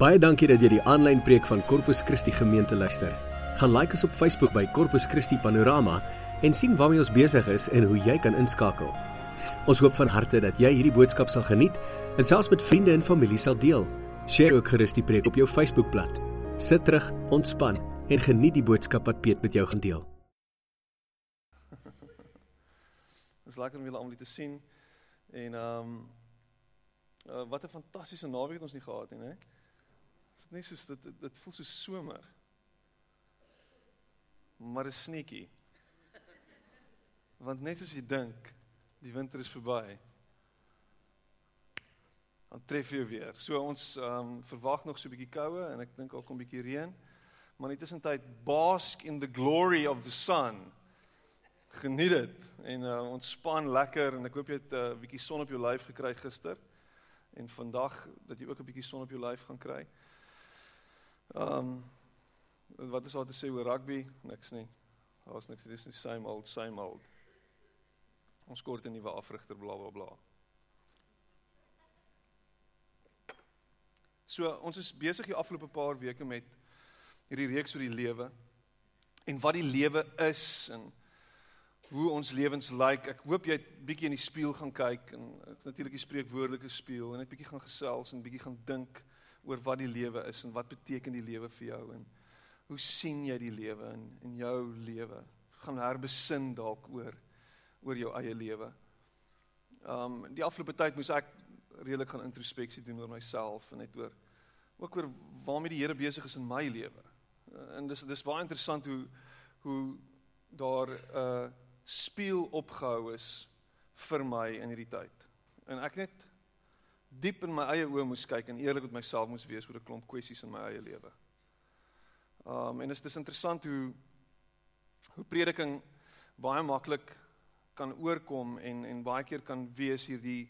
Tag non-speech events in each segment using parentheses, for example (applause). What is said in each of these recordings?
Baie dankie dat jy die aanlyn preek van Corpus Christi gemeente luister. Gaan like ons op Facebook by Corpus Christi Panorama en sien waarmee ons besig is en hoe jy kan inskakel. Ons hoop van harte dat jy hierdie boodskap sal geniet en selfs met vriende en familie sal deel. Deel ook gerus die preek op jou Facebookblad. Sit terug, ontspan en geniet die boodskap wat Piet met jou gaan deel. Dit (laughs) is lekker om julle almal te sien. En ehm um, uh, wat 'n fantastiese naweek het ons nie gehad nie, hè? Dit is net soos dit dit, voel so somer. Maar is sneekie. Want net as jy dink die winter is verby, dan tref jy weer. So ons ehm um, verwag nog so 'n bietjie koue en ek dink ook 'n bietjie reën. Maar intussen tyd bask in the glory of the sun. Geniet dit en uh, ontspan lekker en ek hoop jy het 'n uh, bietjie son op jou lyf gekry gister en vandag dat jy ook 'n bietjie son op jou lyf gaan kry. Ehm um, wat is daar te sê oor rugby? Niks nie. Daar's niks, dis die same old same old. Ons kort 'n nuwe afrigter bla bla bla. So ons is besig die afgelope paar weke met hierdie reeks oor die lewe en wat die lewe is en hoe ons lewens lyk. Ek hoop jy het bietjie in die spieël gaan kyk en natuurlik die spreekwoordelike spieël en net bietjie gaan gesels en bietjie gaan dink oor wat die lewe is en wat beteken die lewe vir jou en hoe sien jy die lewe in in jou lewe? Gaan herbesin dalk oor oor jou eie lewe. Um die afgelope tyd moes ek redelik gaan introspeksie doen oor myself en net oor ook oor waarmee die Here besig is in my lewe. Uh, en dis dis baie interessant hoe hoe daar 'n uh, spieël opgehou is vir my in hierdie tyd. En ek net diep in my eie oë moes kyk en eerlik met myself moes wees oor 'n klomp kwessies in my eie lewe. Um en dit is interessant hoe hoe prediking baie maklik kan oorkom en en baie keer kan wees hierdie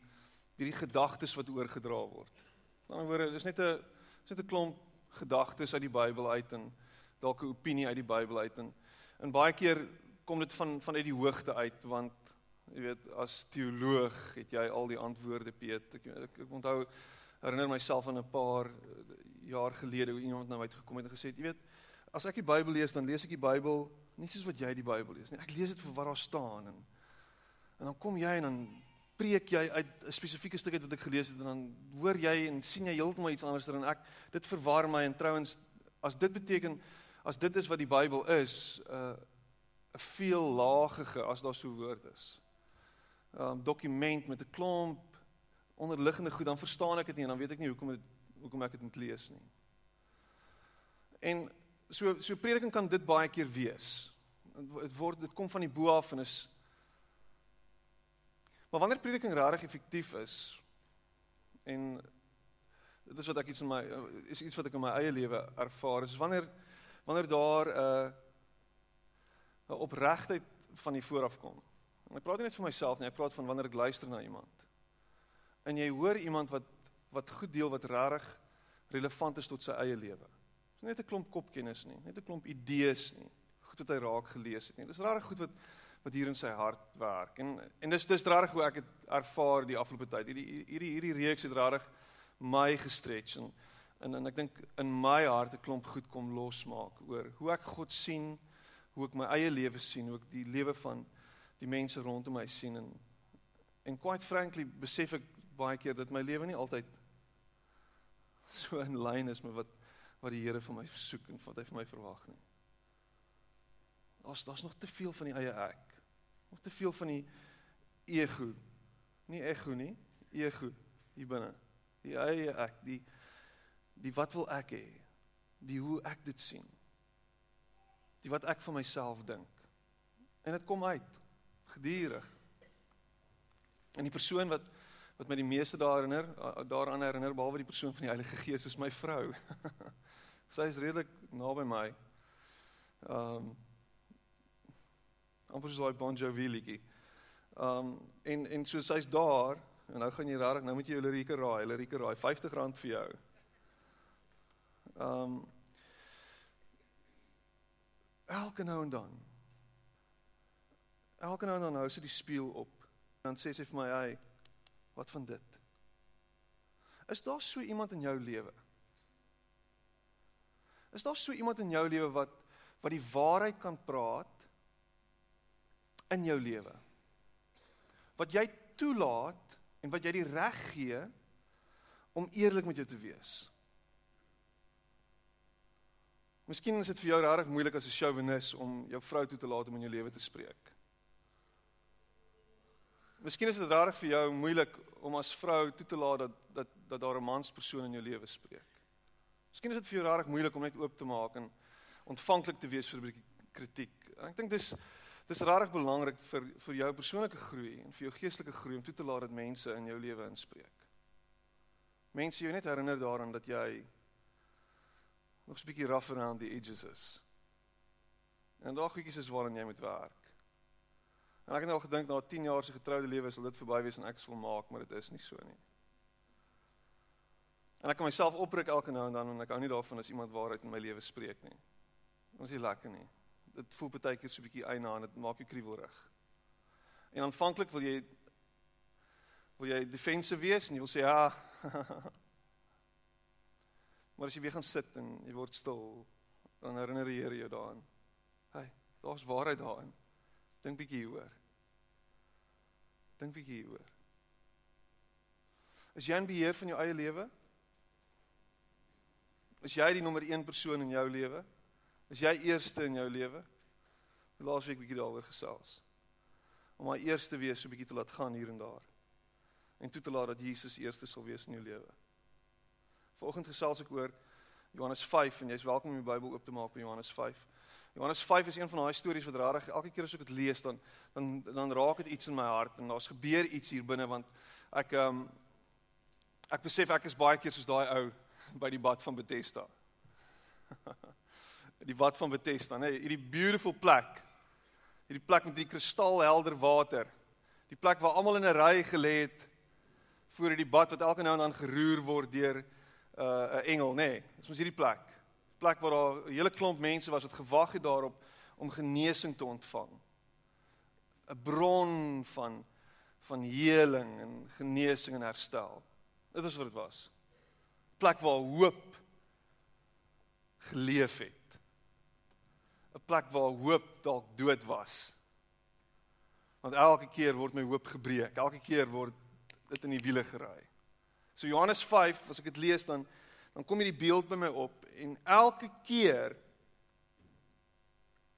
hierdie gedagtes wat oorgedra word. Aan die ander woorde, dis net 'n dis net 'n klomp gedagtes uit die Bybel uit en dalk 'n opinie uit die Bybel uit en en baie keer kom dit van vanuit die hoogte uit want jy weet as teoloog het jy al die antwoorde Piet. Ek ek, ek onthou herinner myself aan 'n paar jaar gelede hoe iemand na my toe gekom het en gesê het, jy weet, as ek die Bybel lees, dan lees ek die Bybel nie soos wat jy die Bybel lees nie. Ek lees dit vir wat daar staan en en dan kom jy en dan preek jy uit 'n spesifieke stuk uit wat ek gelees het en dan hoor jy en sien jy heeltemal iets anders dan ek. Dit verwar my en trouens as dit beteken as dit is wat die Bybel is, 'n uh, veel laagige as daar so woord is. Um, dokument met 'n klomp onderliggende goed, dan verstaan ek dit nie en dan weet ek nie hoekom dit hoekom ek dit moet lees nie. En so so prediking kan dit baie keer wees. Dit word dit kom van die bo af en is Maar wanneer prediking regtig effektief is en dit is wat ek iets in my is iets wat ek in my eie lewe ervaar is wanneer wanneer daar 'n uh, opregtheid van die vooraf kom. En ek praat nie net vir myself nie, ek praat van wanneer ek luister na iemand. En jy hoor iemand wat wat goed deel wat regtig relevant is tot sy eie lewe. Dis net 'n klomp kopkennis nie, net 'n klomp idees nie. Goed wat hy raak gelees het nie. Dis regtig goed wat wat hier in sy hart werk. En en dis dis regtig hoe ek dit ervaar die afgelope tyd. Hierdie hierdie hierdie reeks het regtig my gestretch en en, en ek dink in my hart 'n klomp goed kom losmaak oor hoe ek God sien, hoe ek my eie lewe sien, hoe ek die lewe van die mense rondom my sien en en quite frankly besef ek baie keer dat my lewe nie altyd so in lyn is met wat wat die Here vir my soek en wat hy vir my verwag nie. Daar's daar's nog te veel van die eie ek. Nog te veel van die ego. Nie ego nie, ego hier binne. Die eie ek, die die wat wil ek hê? Die hoe ek dit sien. Die wat ek van myself dink. En dit kom uit gedurig. En die persoon wat wat my die meeste daarin herinner, daaraan herinner behalwe die persoon van die Heilige Gees is my vrou. (laughs) Sy is redelik naby my. Ehm um, amper so 'n Bon Jovi liedjie. Um en en so sy's daar en nou gaan jy regtig nou moet jy hulle Rike raai, hulle Rike raai R50 vir jou. Um elke nou en dan. Elke nou en dan hou sy die spieël op. Dan sê sy vir my, "Hey, wat van dit?" Is daar so iemand in jou lewe? Is daar so iemand in jou lewe wat wat die waarheid kan praat in jou lewe? Wat jy toelaat en wat jy die reg gee om eerlik met jou te wees. Miskien is dit vir jou regtig moeilik as 'n chauvinis om jou vrou toe te laat om in jou lewe te spreek. Miskien is dit regtig vir jou moeilik om as vrou toe te laat dat dat dat daar 'n manspersoon in jou lewe spreek. Miskien is dit vir jou regtig moeilik om net oop te maak en ontvanklik te wees vir 'n bietjie kritiek. En ek dink dis dis regtig belangrik vir vir jou persoonlike groei en vir jou geestelike groei om toe te laat dat mense in jou lewe inspreek. Mense jou net herinner daaraan dat jy nog 'n bietjie rough around the edges is. En daag goedjies is waaraan jy moet werk. En ek het nou al gedink na 10 jaar se getroude lewe sal dit verby wees en ek sal maak, maar dit is nie so nie. En ek kan myself opbreek elke nou en dan en ek hou nie daarvan as iemand waarheid in my lewe spreek nie. Ons is lekker nie. Dit voel baie keer so 'n bietjie eina en dit maak jou kriewelrig. En aanvanklik wil jy wil jy defensive wees en jy wil sê ja. (laughs) maar as jy weer gaan sit en jy word stil, dan herinner die Here jou daaraan. Hey, daar's waarheid daarin. Dink bietjie hieroor. Dink bietjie hieroor. Is jy in beheer van jou eie lewe? Is jy die nommer 1 persoon in jou lewe? Is jy eerste in jou lewe? Laasweek bietjie daaroor gesels. Om maar eerste wees so bietjie te laat gaan hier en daar. En toe te laat dat Jesus eerste sal wees in jou lewe. Vanoggend gesels ek oor Johannes 5 en jy's welkom om die Bybel oop te maak by Johannes 5. Johannes 5 is een van daai stories wat rarig elke keer as ek dit lees dan dan dan raak dit iets in my hart en daar's gebeur iets hier binne want ek ehm um, ek besef ek is baie keer soos daai ou (laughs) by die bad van Bethesda. (laughs) die bad van Bethesda, nê, nee, hierdie beautiful plek. Hierdie plek met die kristalhelder water. Die plek waar almal in 'n ry gelê het voor die bad wat elke nou en dan geroer word deur 'n uh, engel, nê. Nee, dis ons hierdie plek. Plek waar daar 'n hele klomp mense was wat gewag het daarop om genesing te ontvang. 'n Bron van van heling en genesing en herstel. Dit is wat dit was plek waar hoop geleef het. 'n Plek waar hoop dalk dood was. Want elke keer word my hoop gebreek. Elke keer word dit in die wiele geraai. So Johannes 5, as ek dit lees dan dan kom hierdie beeld by my op en elke keer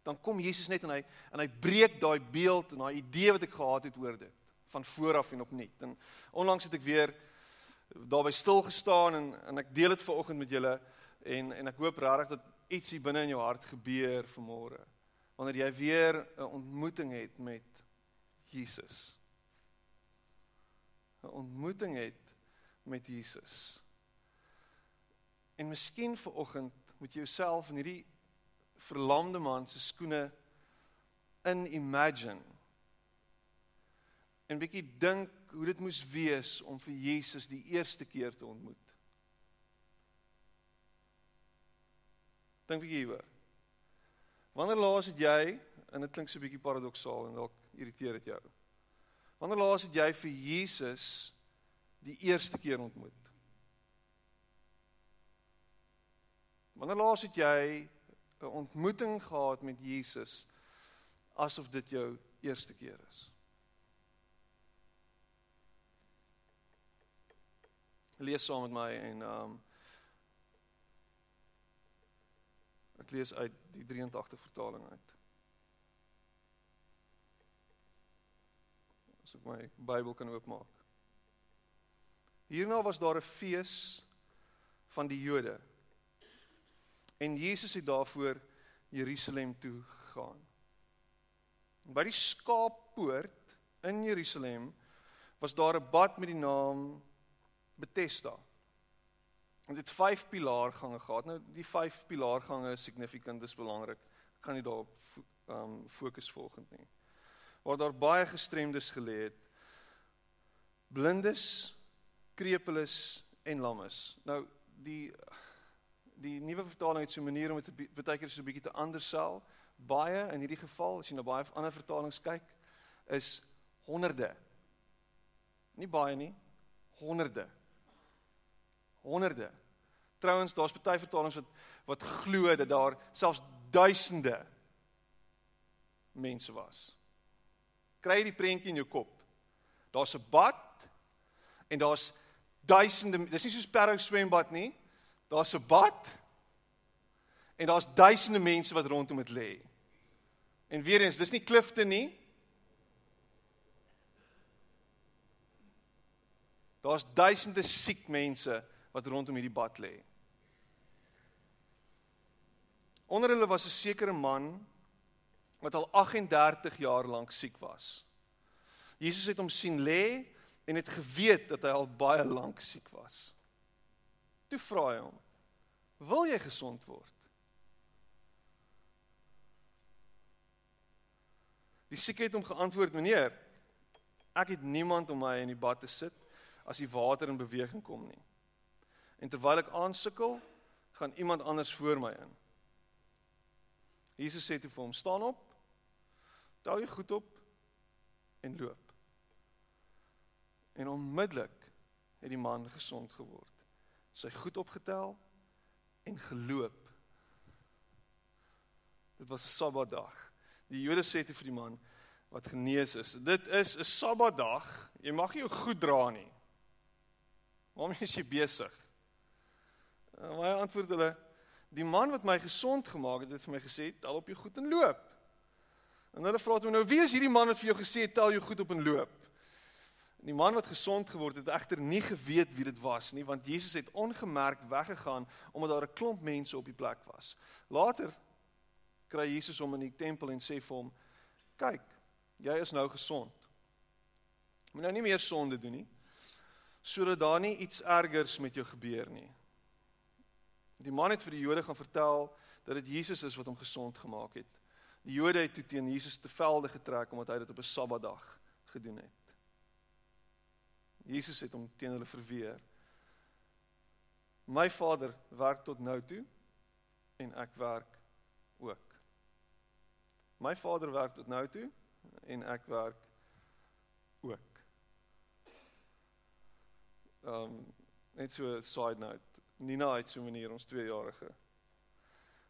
dan kom Jesus net en hy en hy breek daai beeld en daai idee wat ek gehad het oor dit van vooraf en opnuut. En onlangs het ek weer daarby stil gestaan en en ek deel dit vanoggend met julle en en ek hoop regtig dat iets hier binne in jou hart gebeur vanmôre wanneer jy weer 'n ontmoeting het met Jesus. 'n ontmoeting het met Jesus. En miskien vanoggend moet jy jouself in hierdie verlamde man se skoene in imagine. En bietjie dink hoe dit moes wees om vir Jesus die eerste keer te ontmoet. Dink bietjie hieroor. Wanneer laas het jy en dit klink so 'n bietjie paradoksaal en dalk irriteer dit jou. Wanneer laas het jy vir Jesus die eerste keer ontmoet? Wanneer laas het jy 'n ontmoeting gehad met Jesus asof dit jou eerste keer is? lees saam met my en um ek lees uit die 83 vertaling uit. As ek my Bybel kan oopmaak. Hierna was daar 'n fees van die Jode. En Jesus het daarvoor Jerusalem toe gegaan. By die skaappoort in Jerusalem was daar 'n bad met die naam Bethesda. En dit vyf pilaargange gehad. Nou die vyf pilaargange is significant, dis belangrik. Ek gaan nie daarop um fokus volgend nie. Waar daar baie gestremdes gelê het. Blindes, krepeles en lammes. Nou die die nuwe vertaling het so 'n manier om dit baie keer so 'n bietjie te andersel. Baie in hierdie geval, as jy na baie ander vertalings kyk, is honderde. Nie baie nie, honderde honderde Trouwens, daar's baie vertalings wat wat glo dat daar selfs duisende mense was. Kry jy die prentjie in jou kop? Daar's 'n bad en daar's duisende dis nie soos Parow swembad nie. Daar's 'n bad en daar's duisende mense wat rondom dit lê. En weer eens, dis nie klifte nie. Daar's duisende siek mense wat rondom hierdie bad lê. Onder hulle was 'n sekere man wat al 38 jaar lank siek was. Jesus het hom sien lê en het geweet dat hy al baie lank siek was. Toe vra hy hom: "Wil jy gesond word?" Die siek het hom geantwoord: "Meneer, ek het niemand om my in die bad te sit as die water in beweging kom nie. En terwyl ek aansukkel, gaan iemand anders voor my in." Jesus sê toe vir hom: "Staan op. Tel jou goed op en loop." En onmiddellik het die man gesond geword. Sy goed opgetel en geloop. Dit was 'n Sabbatdag. Die Jode sê te vir die man wat genees is, dit is 'n Sabbatdag. Jy mag nie jou goed dra nie. Waarom is jy besig? En hy antwoord hulle: Die man wat my gesond gemaak het, het vir my gesê: "Tel op jou goed en loop." En hulle vra toe nou: "Wie is hierdie man wat vir jou gesê het tel jou goed op en loop?" Die man wat gesond geword het, het egter nie geweet wie dit was nie, want Jesus het ongemerk weggegaan omdat daar 'n klomp mense op die plek was. Later kry Jesus hom in die tempel en sê vir hom: "Kyk, jy is nou gesond. Moet nou nie meer sonde doen nie, sodat daar nie iets ergers met jou gebeur nie." Die man het vir die Jode gaan vertel dat dit Jesus is wat hom gesond gemaak het. Die Jode het toe teen Jesus te velde getrek omdat hy dit op 'n Sabbatdag gedoen het. Jesus het hom teen hulle verweer. My Vader werk tot nou toe en ek werk ook. My Vader werk tot nou toe en ek werk ook. Ehm um, net so 'n side note. Nina het so 'n manier ons 2-jarige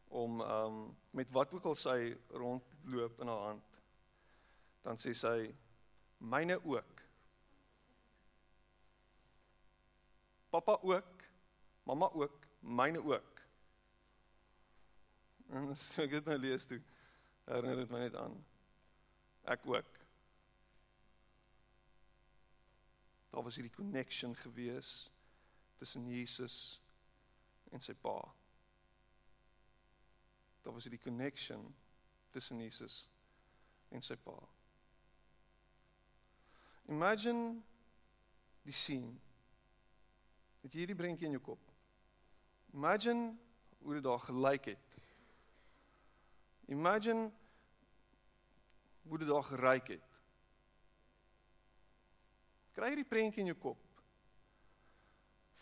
om ehm um, met wat ook al sy rondloop in haar hand dan sê sy myne ook Pappa ook, mamma ook, myne ook. En (laughs) as ek dit nou lees toe, herinner dit my net aan ek ook. Daar was hierdie connection gewees tussen Jesus en sy pa. Daar was hierdie connection tussen Jesus en sy pa. Imagine die scene Het jy hierdie prentjie in jou kop? Imagine hoe dit daar gelyk het. Imagine hoe dit daar geryk het. Kry hierdie prentjie in jou kop.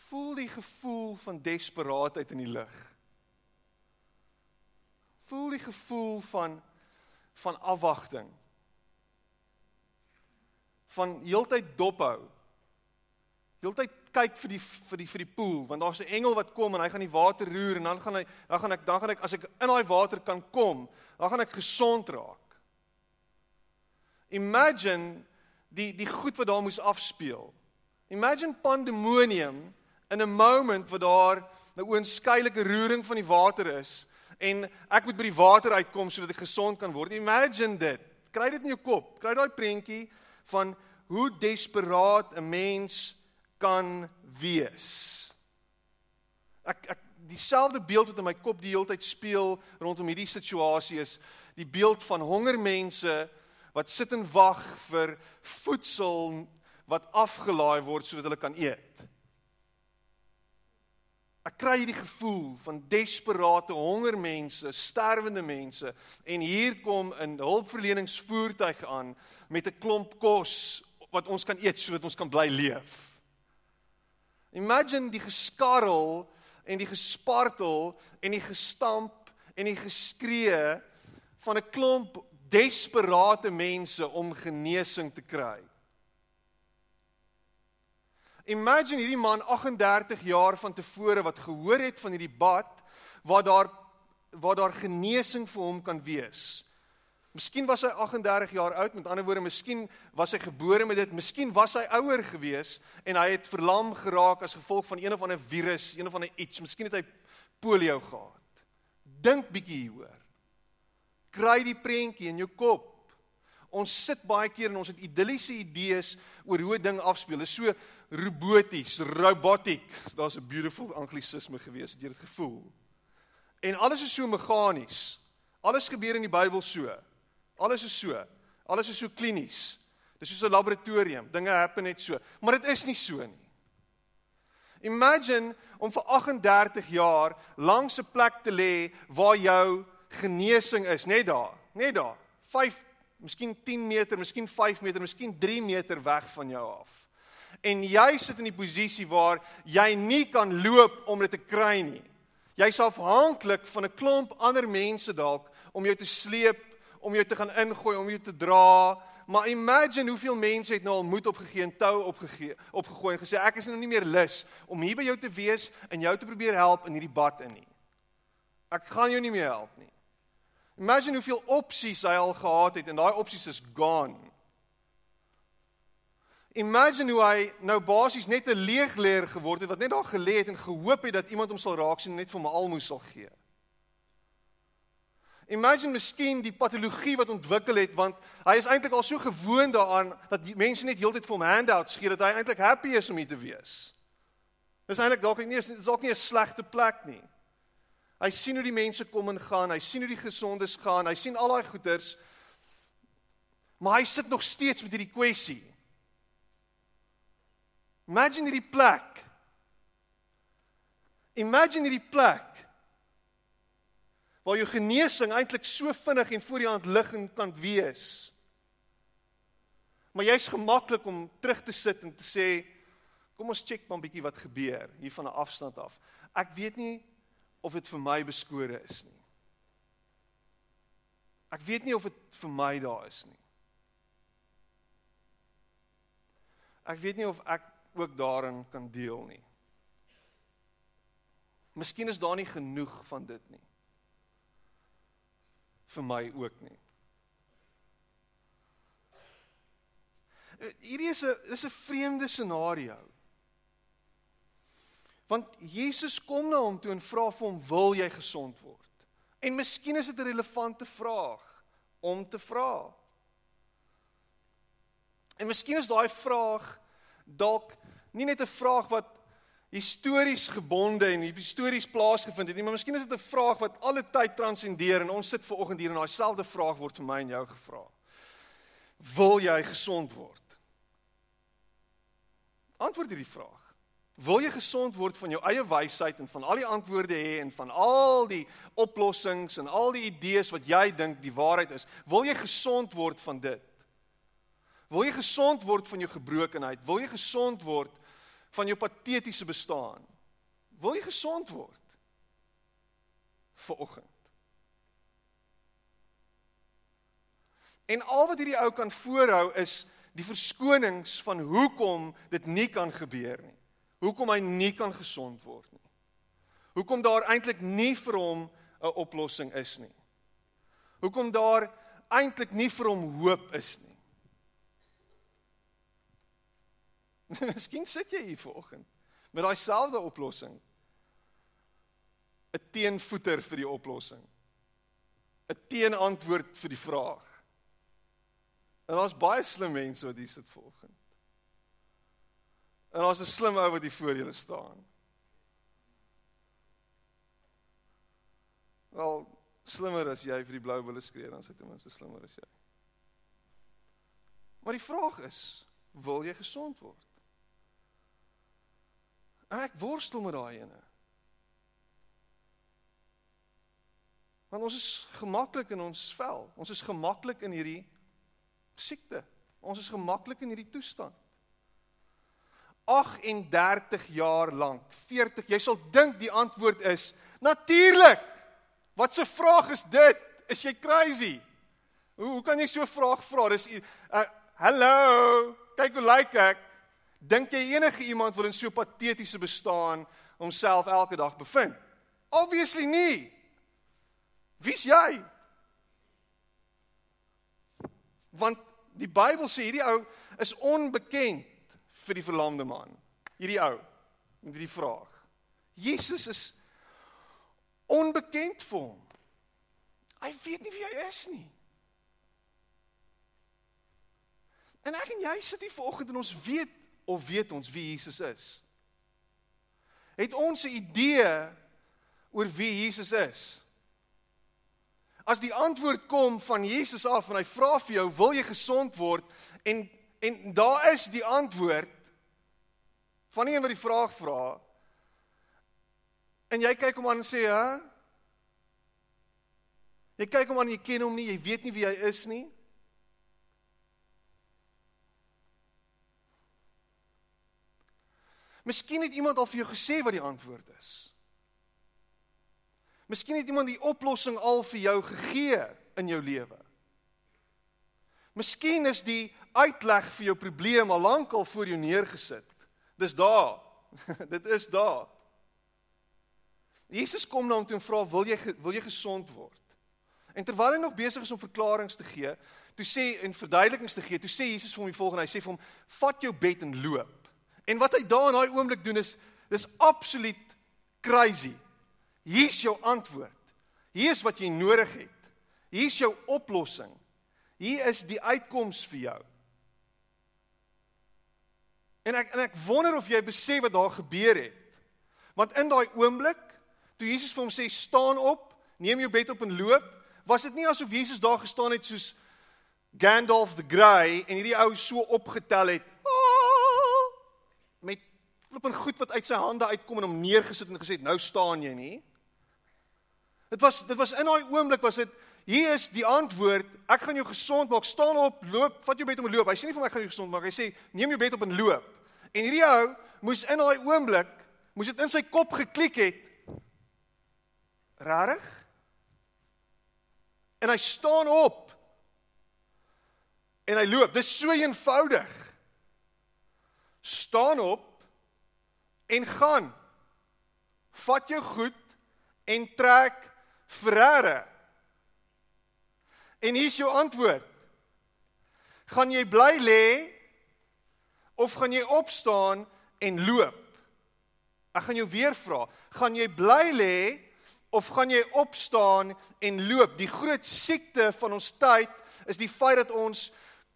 Voel die gevoel van desperaatheid in die lug. Voel die gevoel van van afwagting. Van heeltyd dophou. Heeltyd kyk vir die vir die vir die poel want daar's 'n engel wat kom en hy gaan die water roer en dan gaan hy dan gaan ek dan gaan ek as ek in daai water kan kom, dan gaan ek gesond raak. Imagine die die goed wat daar moes afspeel. Imagine pandemonium in 'n moment waar daar 'n oënskynlike roering van die water is en ek moet by die water uitkom sodat ek gesond kan word. Imagine dit. Kry dit in jou kop. Kry daai prentjie van hoe desperaat 'n mens kan wees. Ek ek dieselfde beeld wat in my kop die hele tyd speel rondom hierdie situasie is die beeld van honger mense wat sit en wag vir voedsel wat afgelaai word sodat hulle kan eet. Ek kry hierdie gevoel van desperate honger mense, sterwende mense en hier kom 'n hulpverleningsvoertuig aan met 'n klomp kos wat ons kan eet sodat ons kan bly leef. Imagine die geskarrel en die gespartel en die gestamp en die geskree van 'n klomp desperate mense om genesing te kry. Imagine hierdie man 38 jaar van tevore wat gehoor het van hierdie bad waar daar waar daar genesing vir hom kan wees. Miskien was hy 38 jaar oud, met ander woorde, miskien was hy gebore met dit, miskien was hy ouer gewees en hy het verlam geraak as gevolg van een of ander virus, een of ander iets, miskien het hy polio gehad. Dink bietjie hieroor. Kry die prentjie in jou kop. Ons sit baie keer en ons het idilliese idees oor hoe 'n ding afspeel. Dit is so roboties, robotic. Daar's 'n beautiful anglisisme gewees, het jy dit gevoel? En alles is so meganies. Alles gebeur in die Bybel so. Alles is so. Alles is so klinies. Dis soos 'n laboratorium. Dinge happen net so. Maar dit is nie so nie. Imagine om vir 38 jaar langs 'n plek te lê waar jou genesing is, net daar, net daar. 5 miskien 10 meter, miskien 5 meter, miskien 3 meter weg van jou af. En jy sit in die posisie waar jy nie kan loop om dit te kry nie. Jy's afhanklik van 'n klomp ander mense dalk om jou te sleep, om jou te gaan ingooi, om jou te dra. Maar imagine hoeveel mense het nou al moed opgegee en tou opgegee, opgegooi en gesê ek is nou nie meer lus om hier by jou te wees en jou te probeer help in hierdie bad in nie. Ek gaan jou nie meer help nie. Imagine hoeveel opsies hy al gehad het en daai opsies is gone. Imagine hoe hy nou basies net 'n leegleer geword het wat net daar gelê het en gehoop het dat iemand hom sal raak sien en net vir hom almoes sal gee. Imagine miskien die patologie wat ontwikkel het want hy is eintlik al so gewoond daaraan dat die mense net heeltyd vir hom handouts gee dat hy eintlik happy is om hier te wees. Dis eintlik dalk nie is dalk nie 'n slegte plek nie. Hy sien hoe die mense kom en gaan, hy sien hoe die gesondes gaan, hy sien al daai goeters. Maar hy sit nog steeds met hierdie kwessie. Imagine hierdie plek. Imagine hierdie plek. Waar jou genesing eintlik so vinnig en voor die hand ligging kan wees. Maar jy's gemaklik om terug te sit en te sê kom ons check maar 'n bietjie wat gebeur hier van 'n afstand af. Ek weet nie of dit vir my beskore is nie. Ek weet nie of dit vir my daar is nie. Ek weet nie of ek ook daarin kan deel nie. Miskien is daar nie genoeg van dit nie. Vir my ook nie. Hierdie is 'n is 'n vreemde scenario. Want Jesus kom na hom toe en vra vir hom, "Wil jy gesond word?" En miskien is dit 'n relevante vraag om te vra. En miskien is daai vraag dalk nie net 'n vraag wat histories gebonde en histories plaasgevind het nie, maar miskien is dit 'n vraag wat alle tyd transcendeer en ons sit ver oggend hier en daai selfde vraag word vir my en jou gevra. Wil jy gesond word? Antwoord hierdie vraag. Wil jy gesond word van jou eie wysheid en van al die antwoorde hê en van al die oplossings en al die idees wat jy dink die waarheid is? Wil jy gesond word van dit? Wil jy gesond word van jou gebrokenheid? Wil jy gesond word van jou patetiese bestaan. Wil jy gesond word? Vanoggend. En al wat hierdie ou kan voorhou is die verskonings van hoekom dit nie kan gebeur nie. Hoekom hy nie kan gesond word nie. Hoekom daar eintlik nie vir hom 'n oplossing is nie. Hoekom daar eintlik nie vir hom hoop is nie. (laughs) Miskien sit jy hier vanoggend met daai selfde oplossing. 'n Teenvoeter vir die oplossing. 'n Teenantwoord vir die vraag. En daar's baie slim mense wat hier sit vanoggend. En daar's 'n slim ou wat hier voor julle staan. Wel, slimmer as jy vir die blou wille skree, dan hy ten minste slimmer as jy. Maar die vraag is, wil jy gesond word? En ek worstel met daai ene. Want ons is gemaklik in ons vel. Ons is gemaklik in hierdie siekte. Ons is gemaklik in hierdie toestand. 38 jaar lank, 40. Jy sal dink die antwoord is natuurlik. Wat 'n vraag is dit? Is jy crazy? Hoe hoe kan jy so 'n vraag vra? Dis uh hallo, kyk hoe lyk ek? Dink jy enige iemand wil in so patetiese bestaan homself elke dag bevind? Obviously nie. Wie's jy? Want die Bybel sê hierdie ou is onbekend vir die verlamde man. Hierdie ou met hierdie vraag. Jesus is onbekend vir hom. Hy weet nie wie hy is nie. En ek en jy sit hier vanoggend en ons weet of weet ons wie Jesus is. Het ons 'n idee oor wie Jesus is? As die antwoord kom van Jesus af en hy vra vir jou, "Wil jy gesond word?" en en daar is die antwoord van die een wat die vraag vra. En jy kyk hom aan en sê, "Hæ?" Jy kyk hom aan, jy ken hom nie, jy weet nie wie hy is nie. Miskien het iemand al vir jou gesê wat die antwoord is. Miskien het iemand die oplossing al vir jou gegee in jou lewe. Miskien is die uitleg vir jou probleem al lank al voor jou neergesit. Dis daar. (laughs) Dit is daar. Jesus kom na hom toe en vra, "Wil jy wil jy gesond word?" En terwyl hy nog besig is om verklaringe te gee, toe sê en verduidelikings te gee, toe sê Jesus vir hom die volgende, hy sê vir hom, "Vat jou bed en loop." En wat hy daar in daai oomblik doen is dis absoluut crazy. Hier's jou antwoord. Hier is wat jy nodig het. Hier's jou oplossing. Hier is die uitkoms vir jou. En ek en ek wonder of jy besef wat daar gebeur het. Want in daai oomblik toe Jesus vir hom sê staan op, neem jou bed op en loop, was dit nie asof Jesus daar gestaan het soos Gandalf the Grey en hierdie ou so opgetel het flip en goed wat uit sy hande uitkom en hom neergesit en gesê nou staan jy nie. Dit was dit was in daai oomblik was dit hier is die antwoord. Ek gaan jou gesond maak. Staan op loop. Vat jou bed om te loop. Hy sê nie vir my ek gaan jou gesond maak. Hy sê neem jou bed op en loop. En hierdie ou moes in daai oomblik moes dit in sy kop geklik het. Rarig? En hy staan op. En hy loop. Dis so eenvoudig. Staan op en gaan. Vat jou goed en trek verre. En hier is jou antwoord. Gaan jy bly lê of gaan jy opstaan en loop? Ek gaan jou weer vra. Gaan jy bly lê of gaan jy opstaan en loop? Die groot siekte van ons tyd is die feit dat ons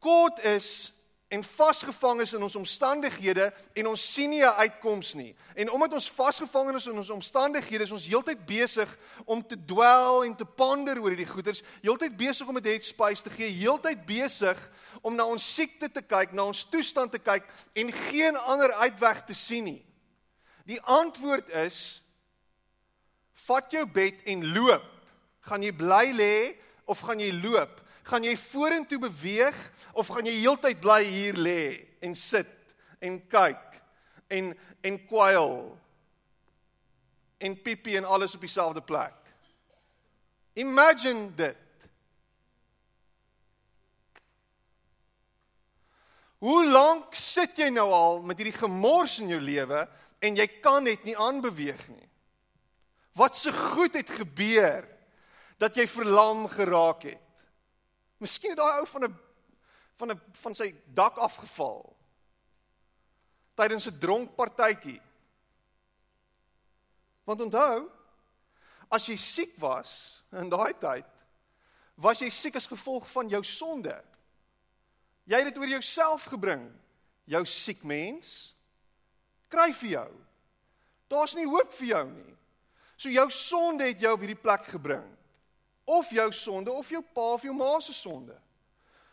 kort is en vasgevang is in ons omstandighede en ons sien nie 'n uitkoms nie. En omdat ons vasgevang is in ons omstandighede, is ons heeltyd besig om te dwel en te ponder oor hierdie goeters, heeltyd besig om dit head space te gee, heeltyd besig om na ons siekte te kyk, na ons toestand te kyk en geen ander uitweg te sien nie. Die antwoord is vat jou bed en loop. Gaan jy bly lê of gaan jy loop? Gaan jy vorentoe beweeg of gaan jy heeltyd bly hier lê en sit en kyk en en kwyl en pipi en alles op dieselfde plek. Imagine dit. Hoe lank sit jy nou al met hierdie gemors in jou lewe en jy kan net nie aanbeweeg nie? Wat se so goed het gebeur dat jy verlam geraak het? Miskien het daai ou van 'n van 'n van sy dak afgeval tydens 'n dronk partytjie. Want onthou, as jy siek was in daai tyd, was jy siek as gevolg van jou sonde. Jy het dit oor jouself gebring. Jou siek mens kry vir jou. Daar's nie hoop vir jou nie. So jou sonde het jou op hierdie plek gebring of jou sonde of jou pa of jou ma se sonde.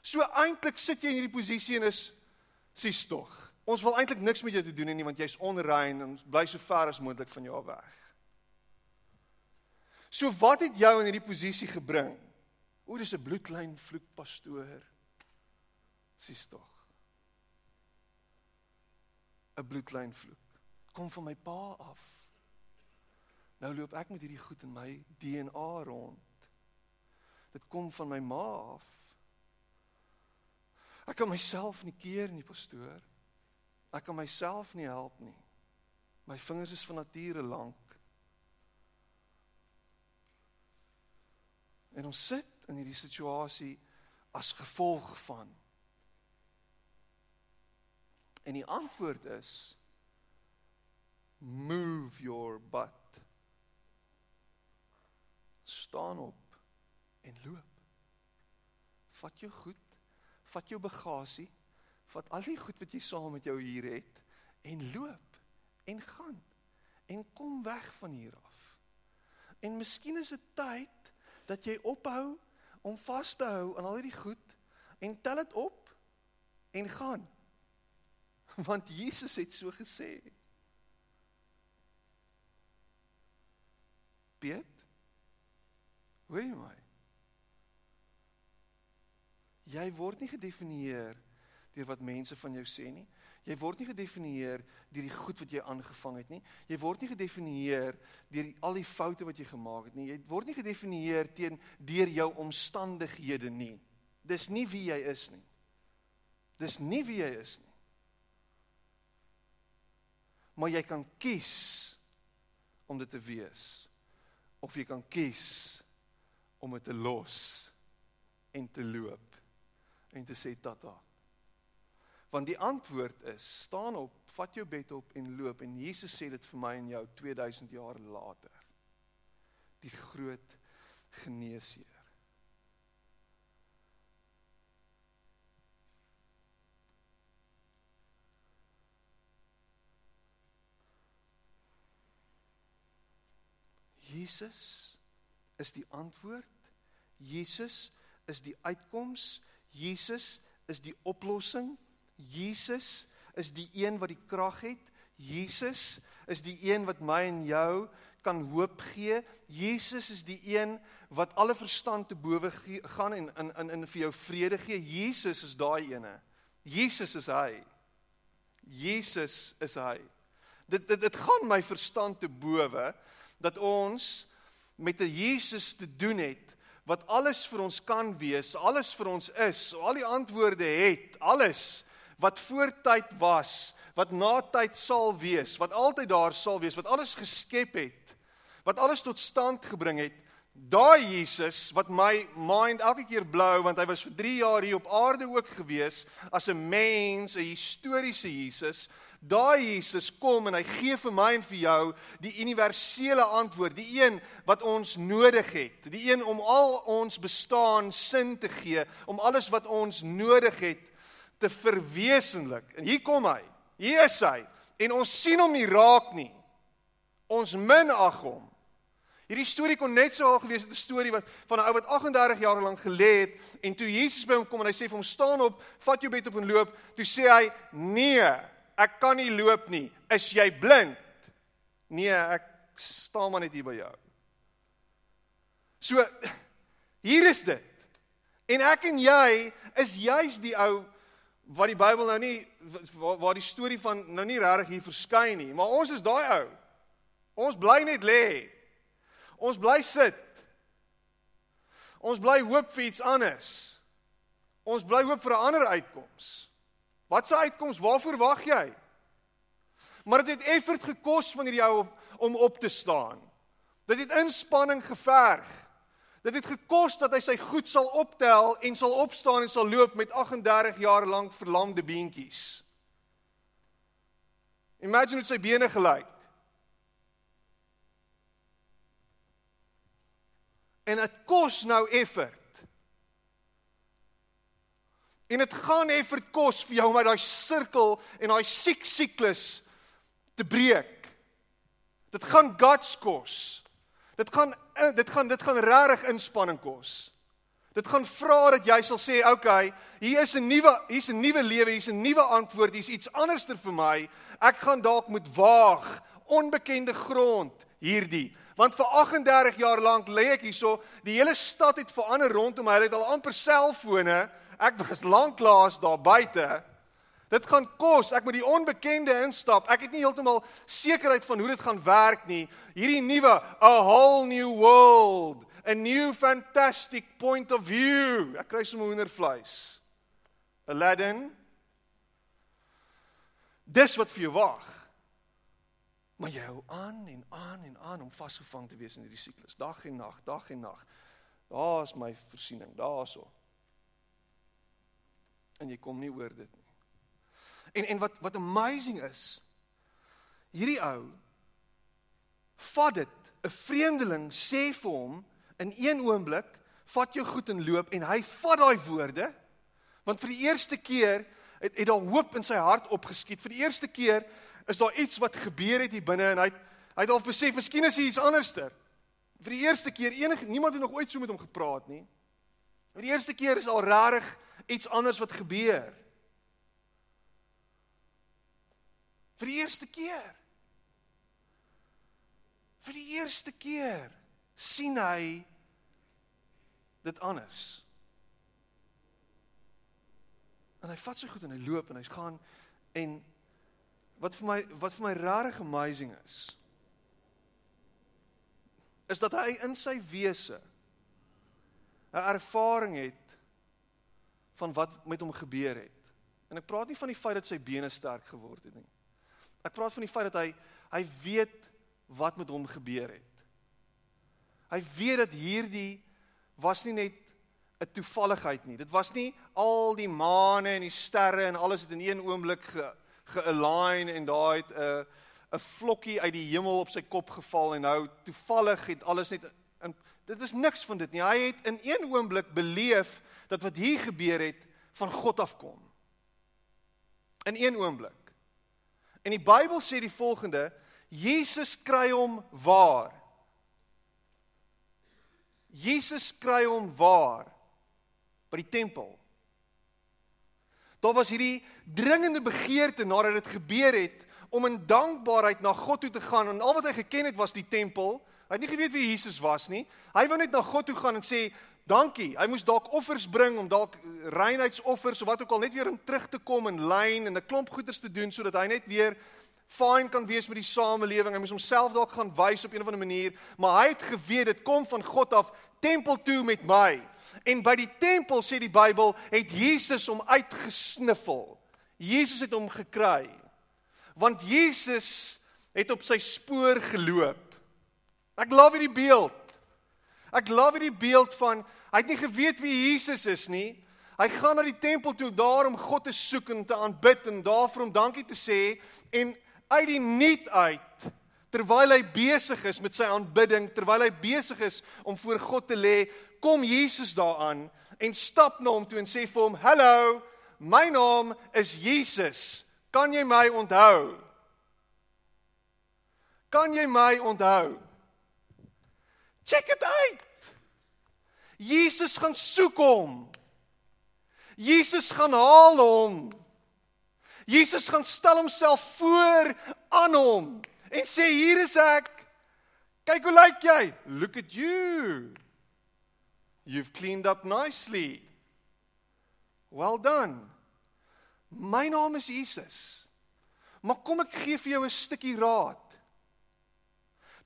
So eintlik sit jy in hierdie posisie en is sies tog. Ons wil eintlik niks met jou te doen hê nie want jy's onrein en bly so ver as moontlik van jou weg. So wat het jou in hierdie posisie gebring? O, dis 'n bloedlyn vloek pastoor. Sies tog. 'n Bloedlyn vloek. Kom van my pa af. Nou loop ek met hierdie goed in my DNA rond. Dit kom van my ma af. Ek kan myself nie keer nie, pastoor. Ek kan myself nie help nie. My vingers is van nature lank. En ons sit in hierdie situasie as gevolg van. En die antwoord is move your butt. Staan op en loop. Vat jou goed, vat jou bagasie, vat al die goed wat jy saam met jou hier het en loop en gaan en kom weg van hier af. En miskien is dit tyd dat jy ophou om vas te hou aan al hierdie goed en tel dit op en gaan. (laughs) Want Jesus het so gesê. Piet? Hoor jy my? Jy word nie gedefinieer deur wat mense van jou sê nie. Jy word nie gedefinieer deur die goed wat jy aangevang het nie. Jy word nie gedefinieer deur al die foute wat jy gemaak het nie. Jy word nie gedefinieer teen deur jou omstandighede nie. Dis nie wie jy is nie. Dis nie wie jy is nie. Maar jy kan kies om dit te wees of jy kan kies om dit te los en te loop en te sê tata. Want die antwoord is: staan op, vat jou bed op en loop en Jesus sê dit vir my en jou 2000 jaar later. Die groot geneesheer. Jesus is die antwoord. Jesus is die uitkoms. Jesus is die oplossing. Jesus is die een wat die krag het. Jesus is die een wat my en jou kan hoop gee. Jesus is die een wat alle verstand te bowe gaan en in in in vir jou vrede gee. Jesus is daai ene. Jesus is hy. Jesus is hy. Dit dit dit gaan my verstand te bowe dat ons met 'n Jesus te doen het wat alles vir ons kan wees, alles vir ons is, al die antwoorde het, alles wat voortyd was, wat na tyd sal wees, wat altyd daar sal wees, wat alles geskep het, wat alles tot stand gebring het. Daai Jesus wat my mind elke keer blou want hy was vir 3 jaar hier op aarde ook gewees as 'n mens, 'n historiese Jesus. Daai Jesus kom en hy gee vir my en vir jou die universele antwoord, die een wat ons nodig het, die een om al ons bestaan sin te gee, om alles wat ons nodig het te verwesenlik. En hier kom hy. Hier is hy. En ons sien hom nie raak nie. Ons minag hom. Hierdie storie kon net so al gewees het 'n storie wat van 'n ou wat 38 jaar lank gelê het en toe Jesus by hom kom en hy sê vir hom staan op, vat jou bed op en loop, toe sê hy: "Nee, ek kan nie loop nie. Is jy blind?" "Nee, ek staan maar net hier by jou." So hier is dit. En ek en jy is juis die ou wat die Bybel nou nie waar, waar die storie van nou nie regtig hier verskyn nie, maar ons is daai ou. Ons bly net lê. Ons bly sit. Ons bly hoop vir iets anders. Ons bly hoop vir 'n ander uitkoms. Wat se uitkoms? Waarvoor wag jy? Maar dit het effort gekos van hierdie ou om op te staan. Dit het inspanning geverg. Dit het gekos dat hy sy goed sal optel en sal opstaan en sal loop met 38 jaar lank verlamde beentjies. Imagine hoe sy bene gelyk. En dit kos nou effort. En dit gaan effort kos vir jou om uit daai sirkel en daai siek siklus te breek. Dit gaan guts kos. Dit gaan eh, dit gaan dit gaan regtig inspanning kos. Dit gaan vra dat jy sal sê, "Oké, okay, hier is 'n nuwe hier's 'n nuwe lewe, hier's 'n nuwe antwoord, hier's iets anderster vir my. Ek gaan dalk moet waag, onbekende grond hierdie." Want vir 38 jaar lank lê ek hierso, die hele stad het verander rondom my. Hulle het al amper selfone. Ek was lanklaas daar buite. Dit gaan kos. Ek moet die onbekende instap. Ek het nie heeltemal sekerheid van hoe dit gaan werk nie. Hierdie nuwe a whole new world, a new fantastic point of view. Ek kry sommer hoendervleis. Aladdin. Dis wat vir jou wag. Maar jy hou aan en aan en aan om vasgevang te wees in hierdie siklus, dag en nag, dag en nag. Daar's my voorsiening, daarso. En jy kom nie oor dit nie. En en wat wat amazing is, hierdie ou vat dit, 'n vreemdeling sê vir hom in een oomblik, vat jou goed en loop en hy vat daai woorde want vir die eerste keer het, het daar hoop in sy hart opgeskiet. Vir die eerste keer is daar iets wat gebeur het hier binne en hy het, hy het al besef, miskien is hier iets anderster. Vir die eerste keer enige niemand het nog ooit so met hom gepraat nie. Vir die eerste keer is al rarig iets anders wat gebeur. Vir die eerste keer. Vir die eerste keer sien hy dit anders. En hy vat sy goed en hy loop en hy gaan en wat vir my wat vir my regtig amazing is is dat hy in sy wese 'n ervaring het van wat met hom gebeur het. En ek praat nie van die feit dat sy bene sterk geword het nie. Ek praat van die feit dat hy hy weet wat met hom gebeur het. Hy weet dat hierdie was nie net 'n toevalligheid nie. Dit was nie al die maane en die sterre en alles het in een oomblik ge ge-align en daai het 'n 'n vlokkie uit die hemel op sy kop geval en nou toevallig het alles net in dit is niks van dit nie. Hy het in een oomblik beleef dat wat hier gebeur het van God afkom. In een oomblik. En die Bybel sê die volgende: Jesus kry hom waar? Jesus kry hom waar? By die tempel. Daar was hierdie dringende begeerte nadat dit gebeur het om in dankbaarheid na God toe te gaan en al wat hy geken het was die tempel. Hy het nie geweet wie Jesus was nie. Hy wou net na God toe gaan en sê dankie. Hy moes dalk offers bring om dalk reinheidsoffers of wat ook al net weer om terug te kom in lyn en 'n klomp goeders te doen sodat hy net weer fyn kan wees met die samelewing. Hy moes homself dalk gaan wys op een of ander manier, maar hy het geweet dit kom van God af tempel toe met my. En by die tempel sê die Bybel het Jesus hom uitgesniffel. Jesus het hom gekry. Want Jesus het op sy spoor geloop. Ek love hierdie beeld. Ek love hierdie beeld van hy het nie geweet wie Jesus is nie. Hy gaan na die tempel toe daar om God te soek en te aanbid en daar vir hom dankie te sê en uit die niet uit terwyl hy besig is met sy aanbidding, terwyl hy besig is om voor God te lê, kom Jesus daaraan en stap na hom toe en sê vir hom: "Hallo, my naam is Jesus. Kan jy my onthou?" Kan jy my onthou? Check dit uit. Jesus gaan soek hom. Jesus gaan haal hom. Jesus gaan stel homself voor aan hom en sê hier is ek. Kyk hoe lyk jy? Look at you. You've cleaned up nicely. Well done. My naam is Jesus. Maar kom ek gee vir jou 'n stukkie raad.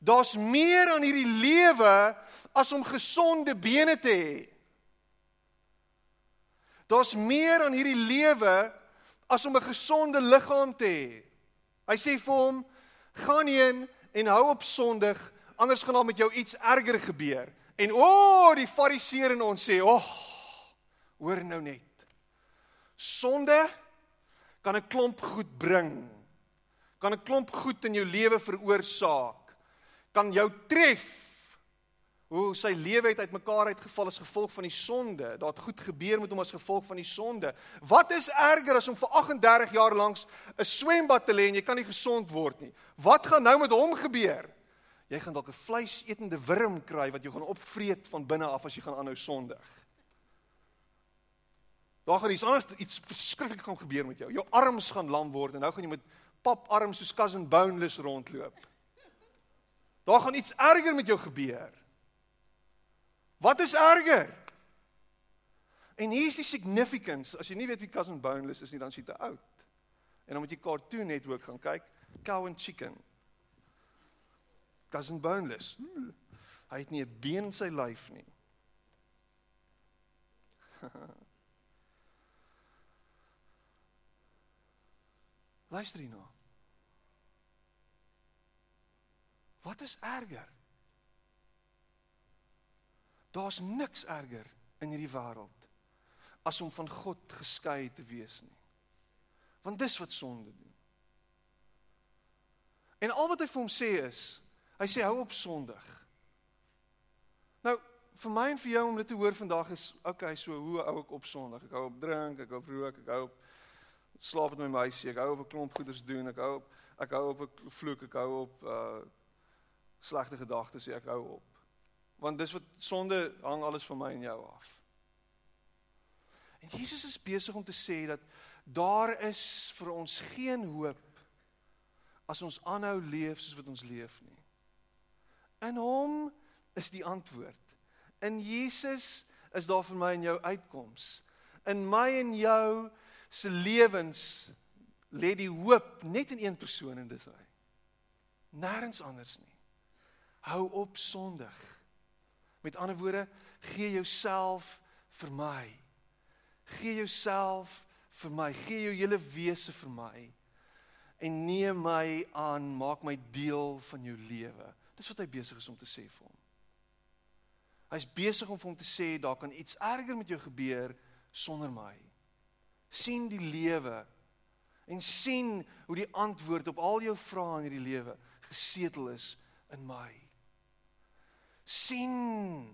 Daar's meer aan hierdie lewe as om gesonde bene te hê. Daar's meer aan hierdie lewe as om 'n gesonde liggaam te hê. Hy sê vir hom: "Gaan heen en hou op sondig, anders gaan daar met jou iets erger gebeur." En o, oh, die fariseer in ons sê: "Ag, oh, hoor nou net. Sonde kan 'n klomp goed bring. Kan 'n klomp goed in jou lewe veroorsaak. Kan jou tref hoe sy lewe het uitmekaar uitgeval as gevolg van die sonde. Daar het goed gebeur met hom as gevolg van die sonde. Wat is erger as om vir 38 jaar lank 'n swembad te lê en jy kan nie gesond word nie? Wat gaan nou met hom gebeur? Jy gaan dalk 'n vleisetende wurm kry wat jou gaan opvreet van binne af as jy gaan aanhou sondig. Daar gaan iets anders iets verskriklik gaan gebeur met jou. Jou arms gaan lam word en nou gaan jy met pap arms soos cousin boneless rondloop. Daar gaan iets erger met jou gebeur. Wat is erger? En hier is die significance. As jy nie weet wie Cousin Boneless is nie, dan is jy te oud. En dan moet jy Cartoon Network gaan kyk. Cow and Chicken. Cousin Boneless. Hy het nie 'n been in sy lyf nie. (laughs) Luister hierna. Wat is erger? Daar's niks erger in hierdie wêreld as om van God geskei te wees nie. Want dis wat sonde doen. En al wat hy vir hom sê is, hy sê hou op sondig. Nou, vir my en vir jou om dit te hoor vandag is, okay, so hoe hou ek op sondig? Ek hou op drink, ek hou op rook, ek hou op slaap met my meisie, ek hou op 'n klomp goeders doen, ek hou op ek hou op 'n vloek, ek hou op uh slegte gedagtes, ek hou op. Want dis wat sonde hang alles van my en jou af. En Jesus is besig om te sê dat daar is vir ons geen hoop as ons aanhou leef soos wat ons leef nie. In hom is die antwoord. In Jesus is daar vir my en jou uitkoms. In my en jou se lewens lê die hoop net in een persoon en dis hy. Nêrens anders nie. Hou op sondig. Met ander woorde, gee jouself vir my. Gee jouself vir my. Gee jou hele wese vir my. En neem my aan, maak my deel van jou lewe. Dis wat hy besig is om te sê vir hom. Hy's besig om vir hom te sê daar kan iets erger met jou gebeur sonder my sien die lewe en sien hoe die antwoord op al jou vrae in hierdie lewe gesetel is in my. Sien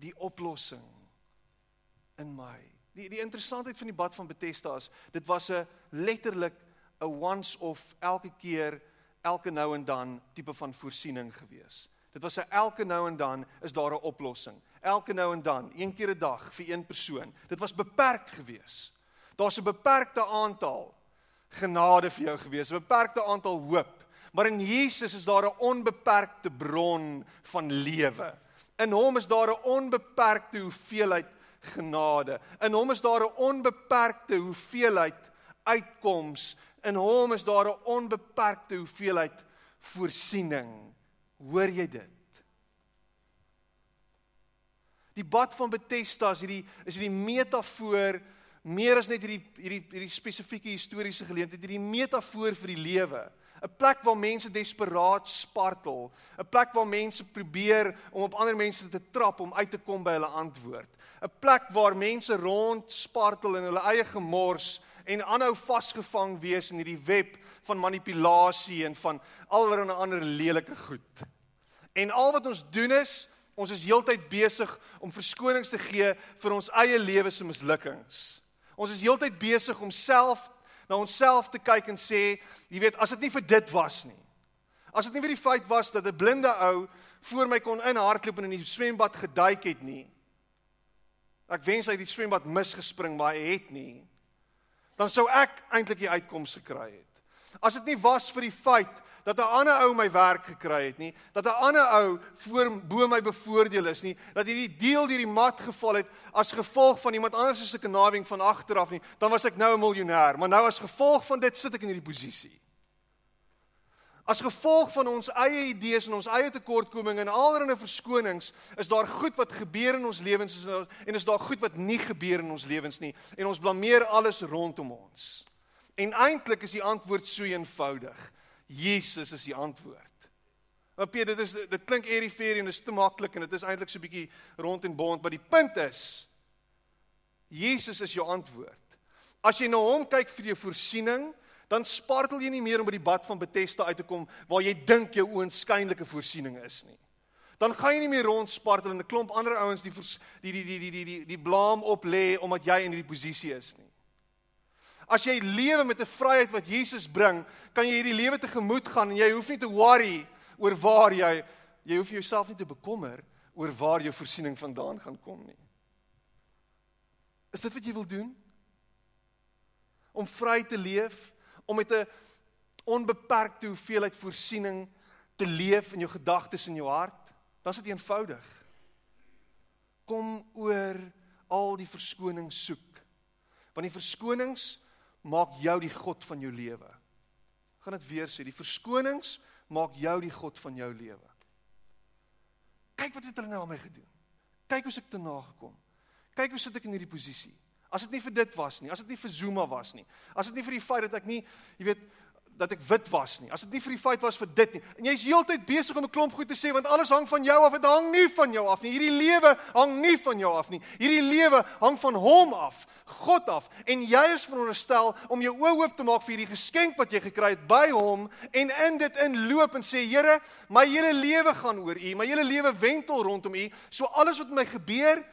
die oplossing in my. Die die interessantheid van die bad van Bethesda is dit was 'n letterlik 'n once off elke keer elke nou en dan tipe van voorsiening gewees. Dit was 'n elke nou en dan is daar 'n oplossing. Elke nou en dan, een keer 'n dag vir een persoon. Dit was beperk geweest. Daar's 'n beperkte aantal genade vir jou gewees, 'n beperkte aantal hoop. Maar in Jesus is daar 'n onbeperkte bron van lewe. In hom is daar 'n onbeperkte hoeveelheid genade. In hom is daar 'n onbeperkte hoeveelheid uitkoms. In hom is daar 'n onbeperkte hoeveelheid voorsiening. Hoor jy dit? Die bad van Bethesda is hierdie is hierdie metafoor meer as net hierdie hierdie hierdie spesifieke historiese geleentheid, hierdie metafoor vir die lewe. 'n Plek waar mense desperaat spartel, 'n plek waar mense probeer om op ander mense te trap om uit te kom by hulle antwoord. 'n Plek waar mense rond spartel in hulle eie gemors en aanhou vasgevang wees in hierdie web van manipulasie en van allerlei ander lelike goed. En al wat ons doen is ons is heeltyd besig om verskonings te gee vir ons eie lewe se mislukkings. Ons is heeltyd besig om self na onsself te kyk en sê, jy weet, as dit nie vir dit was nie. As dit nie vir die feit was dat 'n blinde ou voor my kon inhardloop en in die swembad geduik het nie. Ek wens hy het die swembad misgespring, maar hy het nie. Dan sou ek eintlik die uitkoms gekry het. As dit nie was vir die feit dat 'n ander ou my werk gekry het nie, dat 'n ander ou voor bo my bevoordeel is nie, dat hierdie deel deur die mat geval het as gevolg van iemand anders se kenawing van agteraf nie, dan was ek nou 'n miljonair, maar nou as gevolg van dit sit ek in hierdie posisie. As gevolg van ons eie idees en ons eie tekortkominge en allerlei verskonings, is daar goed wat gebeur in ons lewens en is daar goed wat nie gebeur in ons lewens nie en ons blameer alles rondom ons. En eintlik is die antwoord so eenvoudig. Jesus is die antwoord. Maar Peter, dit is dit klink eriferie en dit is te maklik en dit is eintlik so 'n bietjie rond en bond, maar die punt is Jesus is jou antwoord. As jy na hom kyk vir jou voorsiening, dan spartel jy nie meer om by die bad van Bethesda uit te kom waar jy dink jou oënskynlike voorsiening is nie. Dan gaan jy nie meer rond spartel en 'n klomp ander ouens die die die die die die, die blaam op lê omdat jy in hierdie posisie is nie. As jy lewe met 'n vryheid wat Jesus bring, kan jy hierdie lewe tegemoet gaan en jy hoef nie te worry oor waar jy jy hoef jouself nie te bekommer oor waar jou voorsiening vandaan gaan kom nie. Is dit wat jy wil doen? Om vry te leef, om met 'n onbeperkte hoeveelheid voorsiening te leef in jou gedagtes en jou hart, dan is dit eenvoudig. Kom oor al die verskonings soek. Want die verskonings maak jou die God van jou lewe. Gaan dit weer sê, die verskonings maak jou die God van jou lewe. Kyk wat het hulle nou aan my gedoen. Kyk hoe ek te nagekom. Kyk hoe sit ek in hierdie posisie. As dit nie vir dit was nie, as dit nie vir Zuma was nie, as dit nie vir die feit dat ek nie, jy weet, dat ek wit was nie. As dit nie vir die feit was vir dit nie. En jy's heeltyd besig om 'n klomp goed te sê want alles hang van jou af. Dit hang nie van jou af nie. Hierdie lewe hang nie van jou af nie. Hierdie lewe hang van hom af, God af. En jy is veronderstel om jou oë oop te maak vir hierdie geskenk wat jy gekry het by hom en in dit inloop en sê Here, my hele lewe gaan oor U. My hele lewe wentel rondom U. So alles wat met my gebeur,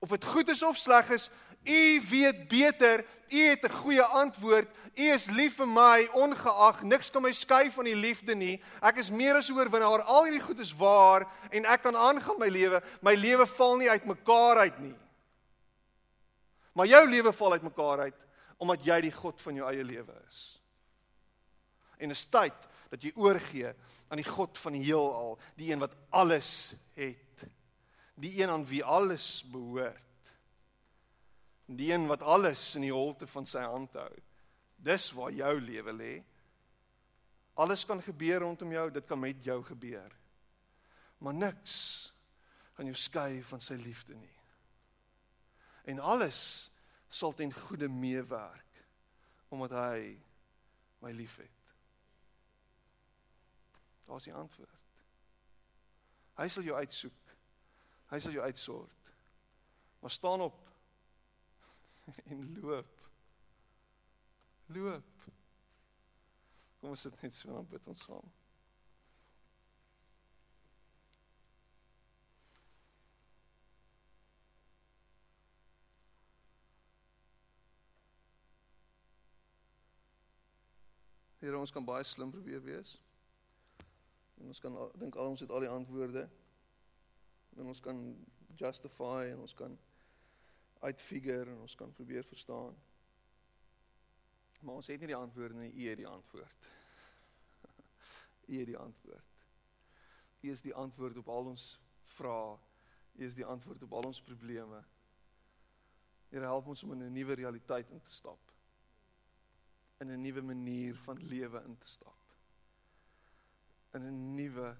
of dit goed is of sleg is, U weet beter. U het 'n goeie antwoord. U is lief vir my ongeag niks kan my skei van die liefde nie. Ek is meer as oorwinnaar. Al hierdie goed is waar en ek kan aangaan my lewe. My lewe val nie uitmekaar uit nie. Maar jou lewe val uitmekaar uit omdat jy die God van jou eie lewe is. En is tyd dat jy oorgee aan die God van die heelal, die een wat alles het. Die een aan wie alles behoort die een wat alles in die holte van sy hand hou. Dis waar jou lewe lê. Alles kan gebeur rondom jou, dit kan met jou gebeur. Maar niks kan jou skei van sy liefde nie. En alles sal ten goeie meewerk omdat hy my liefhet. Daar's die antwoord. Hy sal jou uitsoek. Hy sal jou uitsort. Maar staan op (laughs) en loop. Loop. Kom ons sit net so en bid ons saam. Here ons kan baie slim probeer wees. En ons kan dink al ons het al die antwoorde. En ons kan justify en ons kan uitfigure en ons kan probeer verstaan. Maar ons het nie die antwoorde nie, U het die antwoord. (laughs) U het die antwoord. U is die antwoord op al ons vrae. U is die antwoord op al ons probleme. Here help ons om in 'n nuwe realiteit in te stap. In 'n nuwe manier van lewe in te stap. In 'n nuwe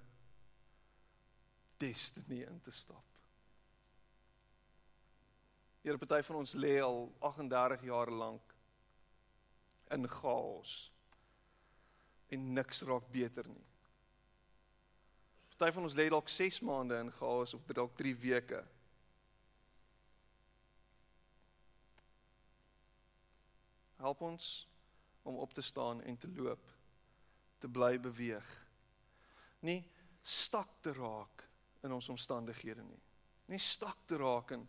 destiny in te stap. Here, party van ons lê al 38 jaar lank in chaos. En niks raak beter nie. Party van ons lê dalk 6 maande in chaos of dalk 3 weke. Help ons om op te staan en te loop, te bly beweeg. Nie stak te raak in ons omstandighede nie. Nie stak te raak in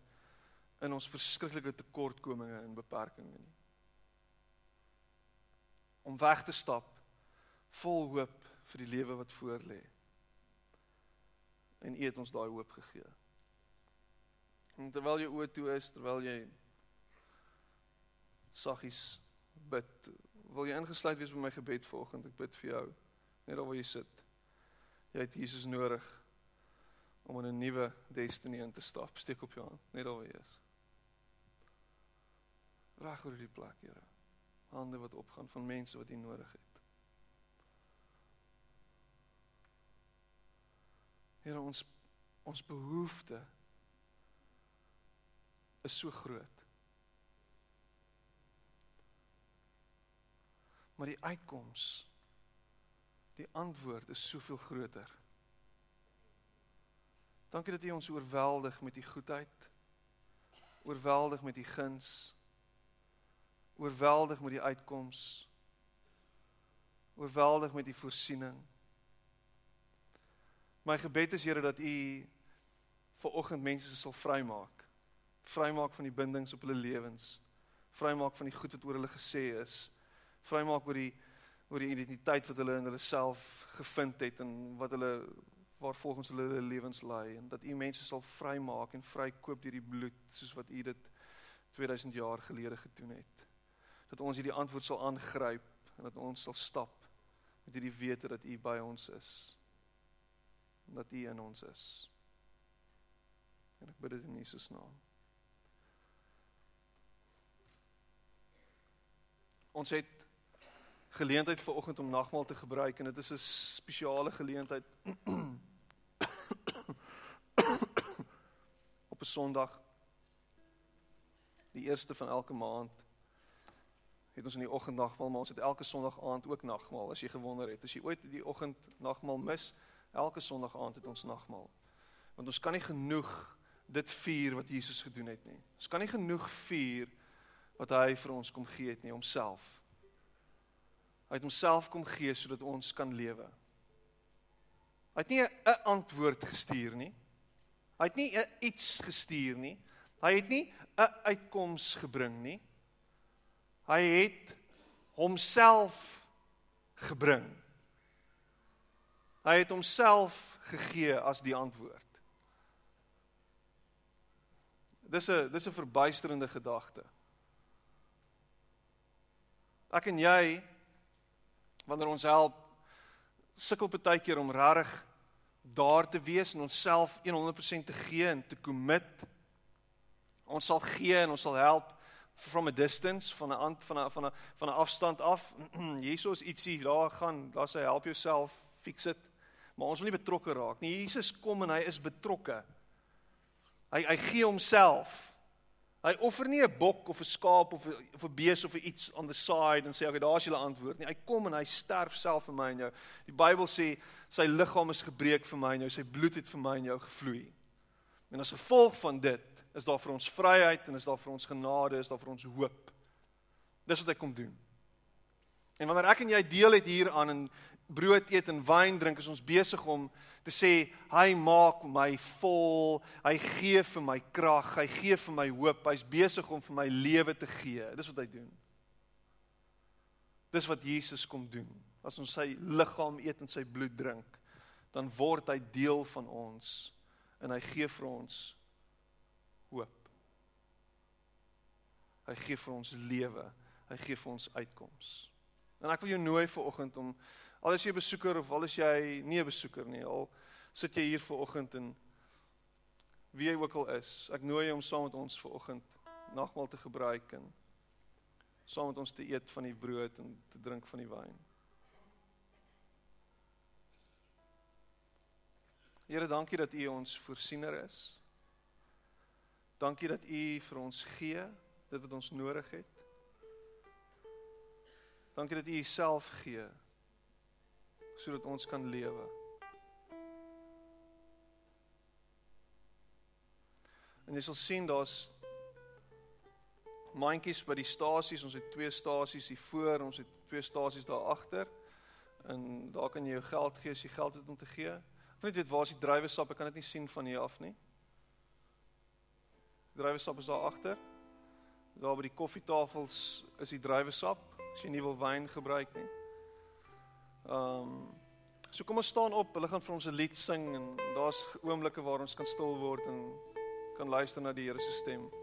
in ons verskriklike tekortkominge en beperkings nie. Om weg te stap vol hoop vir die lewe wat voor lê. En U het ons daai hoop gegee. En terwyl jy oë toe is, terwyl jy saggies bid, wil jy ingesluit wees by my gebed vanoggend. Ek bid vir jou net daar waar jy sit. Jy het Jesus nodig om in 'n nuwe destiny in te stap. Steek op jou hand, net daar waar jy is reg oor die plek, Here. Hande wat opgaan van mense wat U nodig het. Here, ons ons behoefte is so groot. Maar die uitkoms die antwoord is soveel groter. Dankie dat U ons oorweldig met U goedheid. Oorweldig met U guns oorweldig met die uitkoms. Oorweldig met die voorsiening. My gebed is Here dat u vir oggend mense sal vrymaak. Vrymaak van die bindings op hulle lewens. Vrymaak van die goed wat oor hulle gesê is. Vrymaak oor die oor die identiteit wat hulle in hulle self gevind het en wat hulle waar volgens hulle hulle lewens lei en dat u mense sal vrymaak en vrykoop deur die bloed soos wat u dit 2000 jaar gelede gedoen het dat ons hierdie antwoord sal aangryp en dat ons sal stap met hierdie wete dat U by ons is. En dat U in ons is. En ek bid dit in Jesus naam. Ons het geleentheid vir oggend om nagmaal te gebruik en dit is 'n spesiale geleentheid (coughs) op 'n Sondag die eerste van elke maand het ons in die oggend nagmaal, maar ons het elke Sondag aand ook nagmaal. As jy gewonder het, as jy ooit die oggend nagmaal mis, elke Sondag aand het ons nagmaal. Want ons kan nie genoeg dit vier wat Jesus gedoen het nie. Ons kan nie genoeg vier wat hy vir ons kom gee het nie, homself. Hy het homself kom gee sodat ons kan lewe. Hy het nie 'n antwoord gestuur nie. Hy het nie iets gestuur nie. Hy het nie 'n uitkoms gebring nie. Hy het homself gebring. Hy het homself gegee as die antwoord. Dis 'n dis 'n verbuisterende gedagte. Ek en jy wanneer ons help sukkel baie keer om regtig daar te wees en onsself 100% te gee en te commit. Ons sal gee en ons sal help from a distance van 'n van 'n van 'n van 'n afstand af. (clears throat) Jesus ietsie daar gaan, daar sê help jouself, fix it. Maar ons wil nie betrokke raak nie. Jesus kom en hy is betrokke. Hy hy gee homself. Hy offer nie 'n bok of 'n skaap of 'n of 'n bees of iets on the side en sê okay, daar's julle antwoord nie. Hy kom en hy sterf self vir my en jou. Die Bybel sê sy liggaam is gebreek vir my en jou, sy bloed het vir my en jou gevloei. En as gevolg van dit is daar vir ons vryheid en is daar vir ons genade, is daar vir ons hoop. Dis wat hy kom doen. En wanneer ek en jy deel het hieraan en brood eet en wyn drink, is ons besig om te sê hy maak my vol, hy gee vir my krag, hy gee vir my hoop, hy's besig om vir my lewe te gee. Dis wat hy doen. Dis wat Jesus kom doen. As ons sy liggaam eet en sy bloed drink, dan word hy deel van ons en hy gee vir ons hoop. Hy gee vir ons lewe, hy gee vir ons uitkoms. En ek wil jou nooi vir oggend om Al is jy 'n besoeker of al is jy nie 'n besoeker nie, al sit jy hier ver oggend en wie jy ook al is, ek nooi jou om saam met ons ver oggend nagmaal te gebruik en saam met ons te eet van die brood en te drink van die wyn. Here, dankie dat U ons voorsiener is. Dankie dat U vir ons gee dit wat ons nodig het. Dankie dat U Uself gee sodat ons kan lewe. En jy sal sien daar's mandjies by die stasies. Ons het twee stasies hier voor, ons het twee stasies daar agter. En daar kan jy jou geld gee as jy geld het om te gee. Ek weet weet waar is die druiwesap? Ek kan dit nie sien van hier af nie. Die druiwesap is daar agter. Daar by die koffietafels is die druiwesap as jy nie wil wyn gebruik nie. Ehm um, so kom ons staan op. Hulle gaan vir ons 'n lied sing en daar's oomblikke waar ons kan stil word en kan luister na die Here se stem.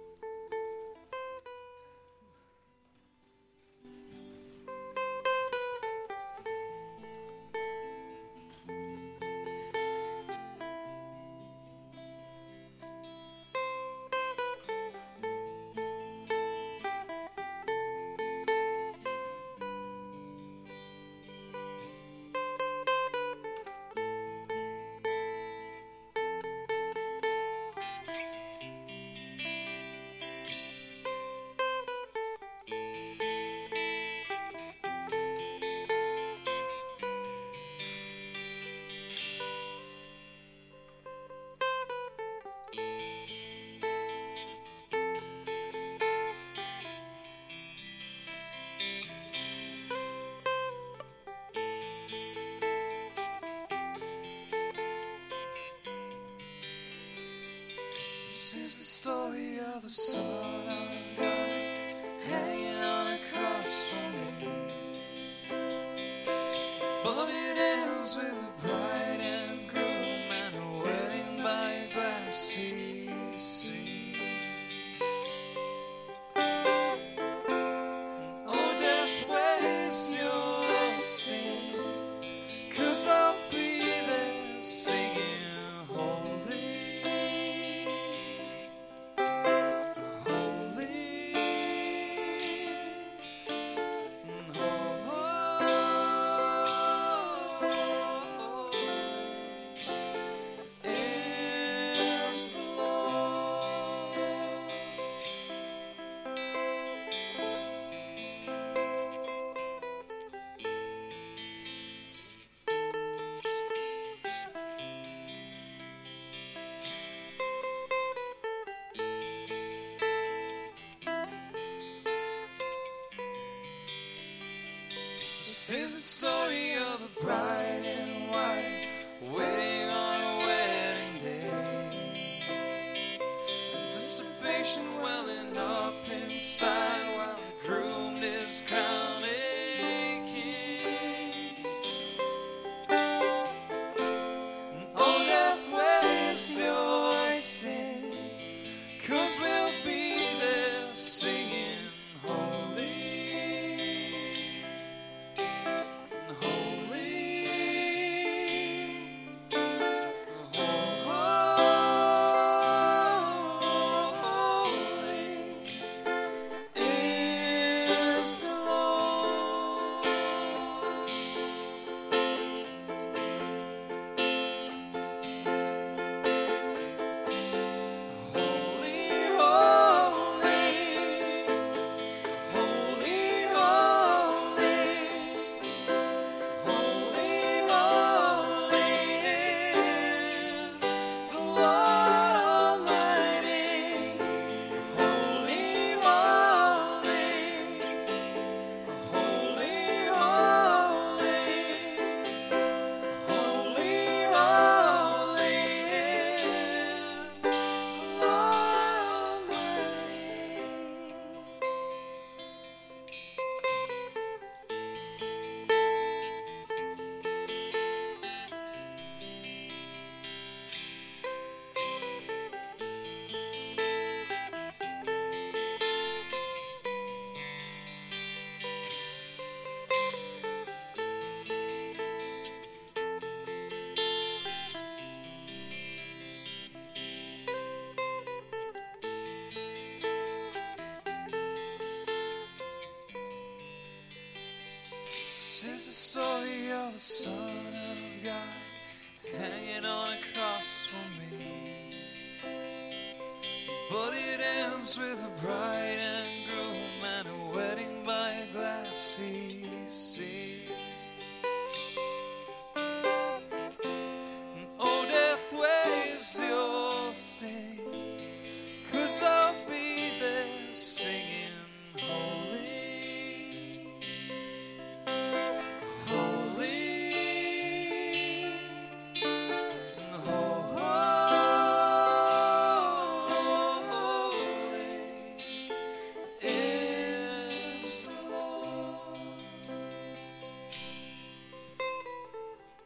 This is But it ends with a bride and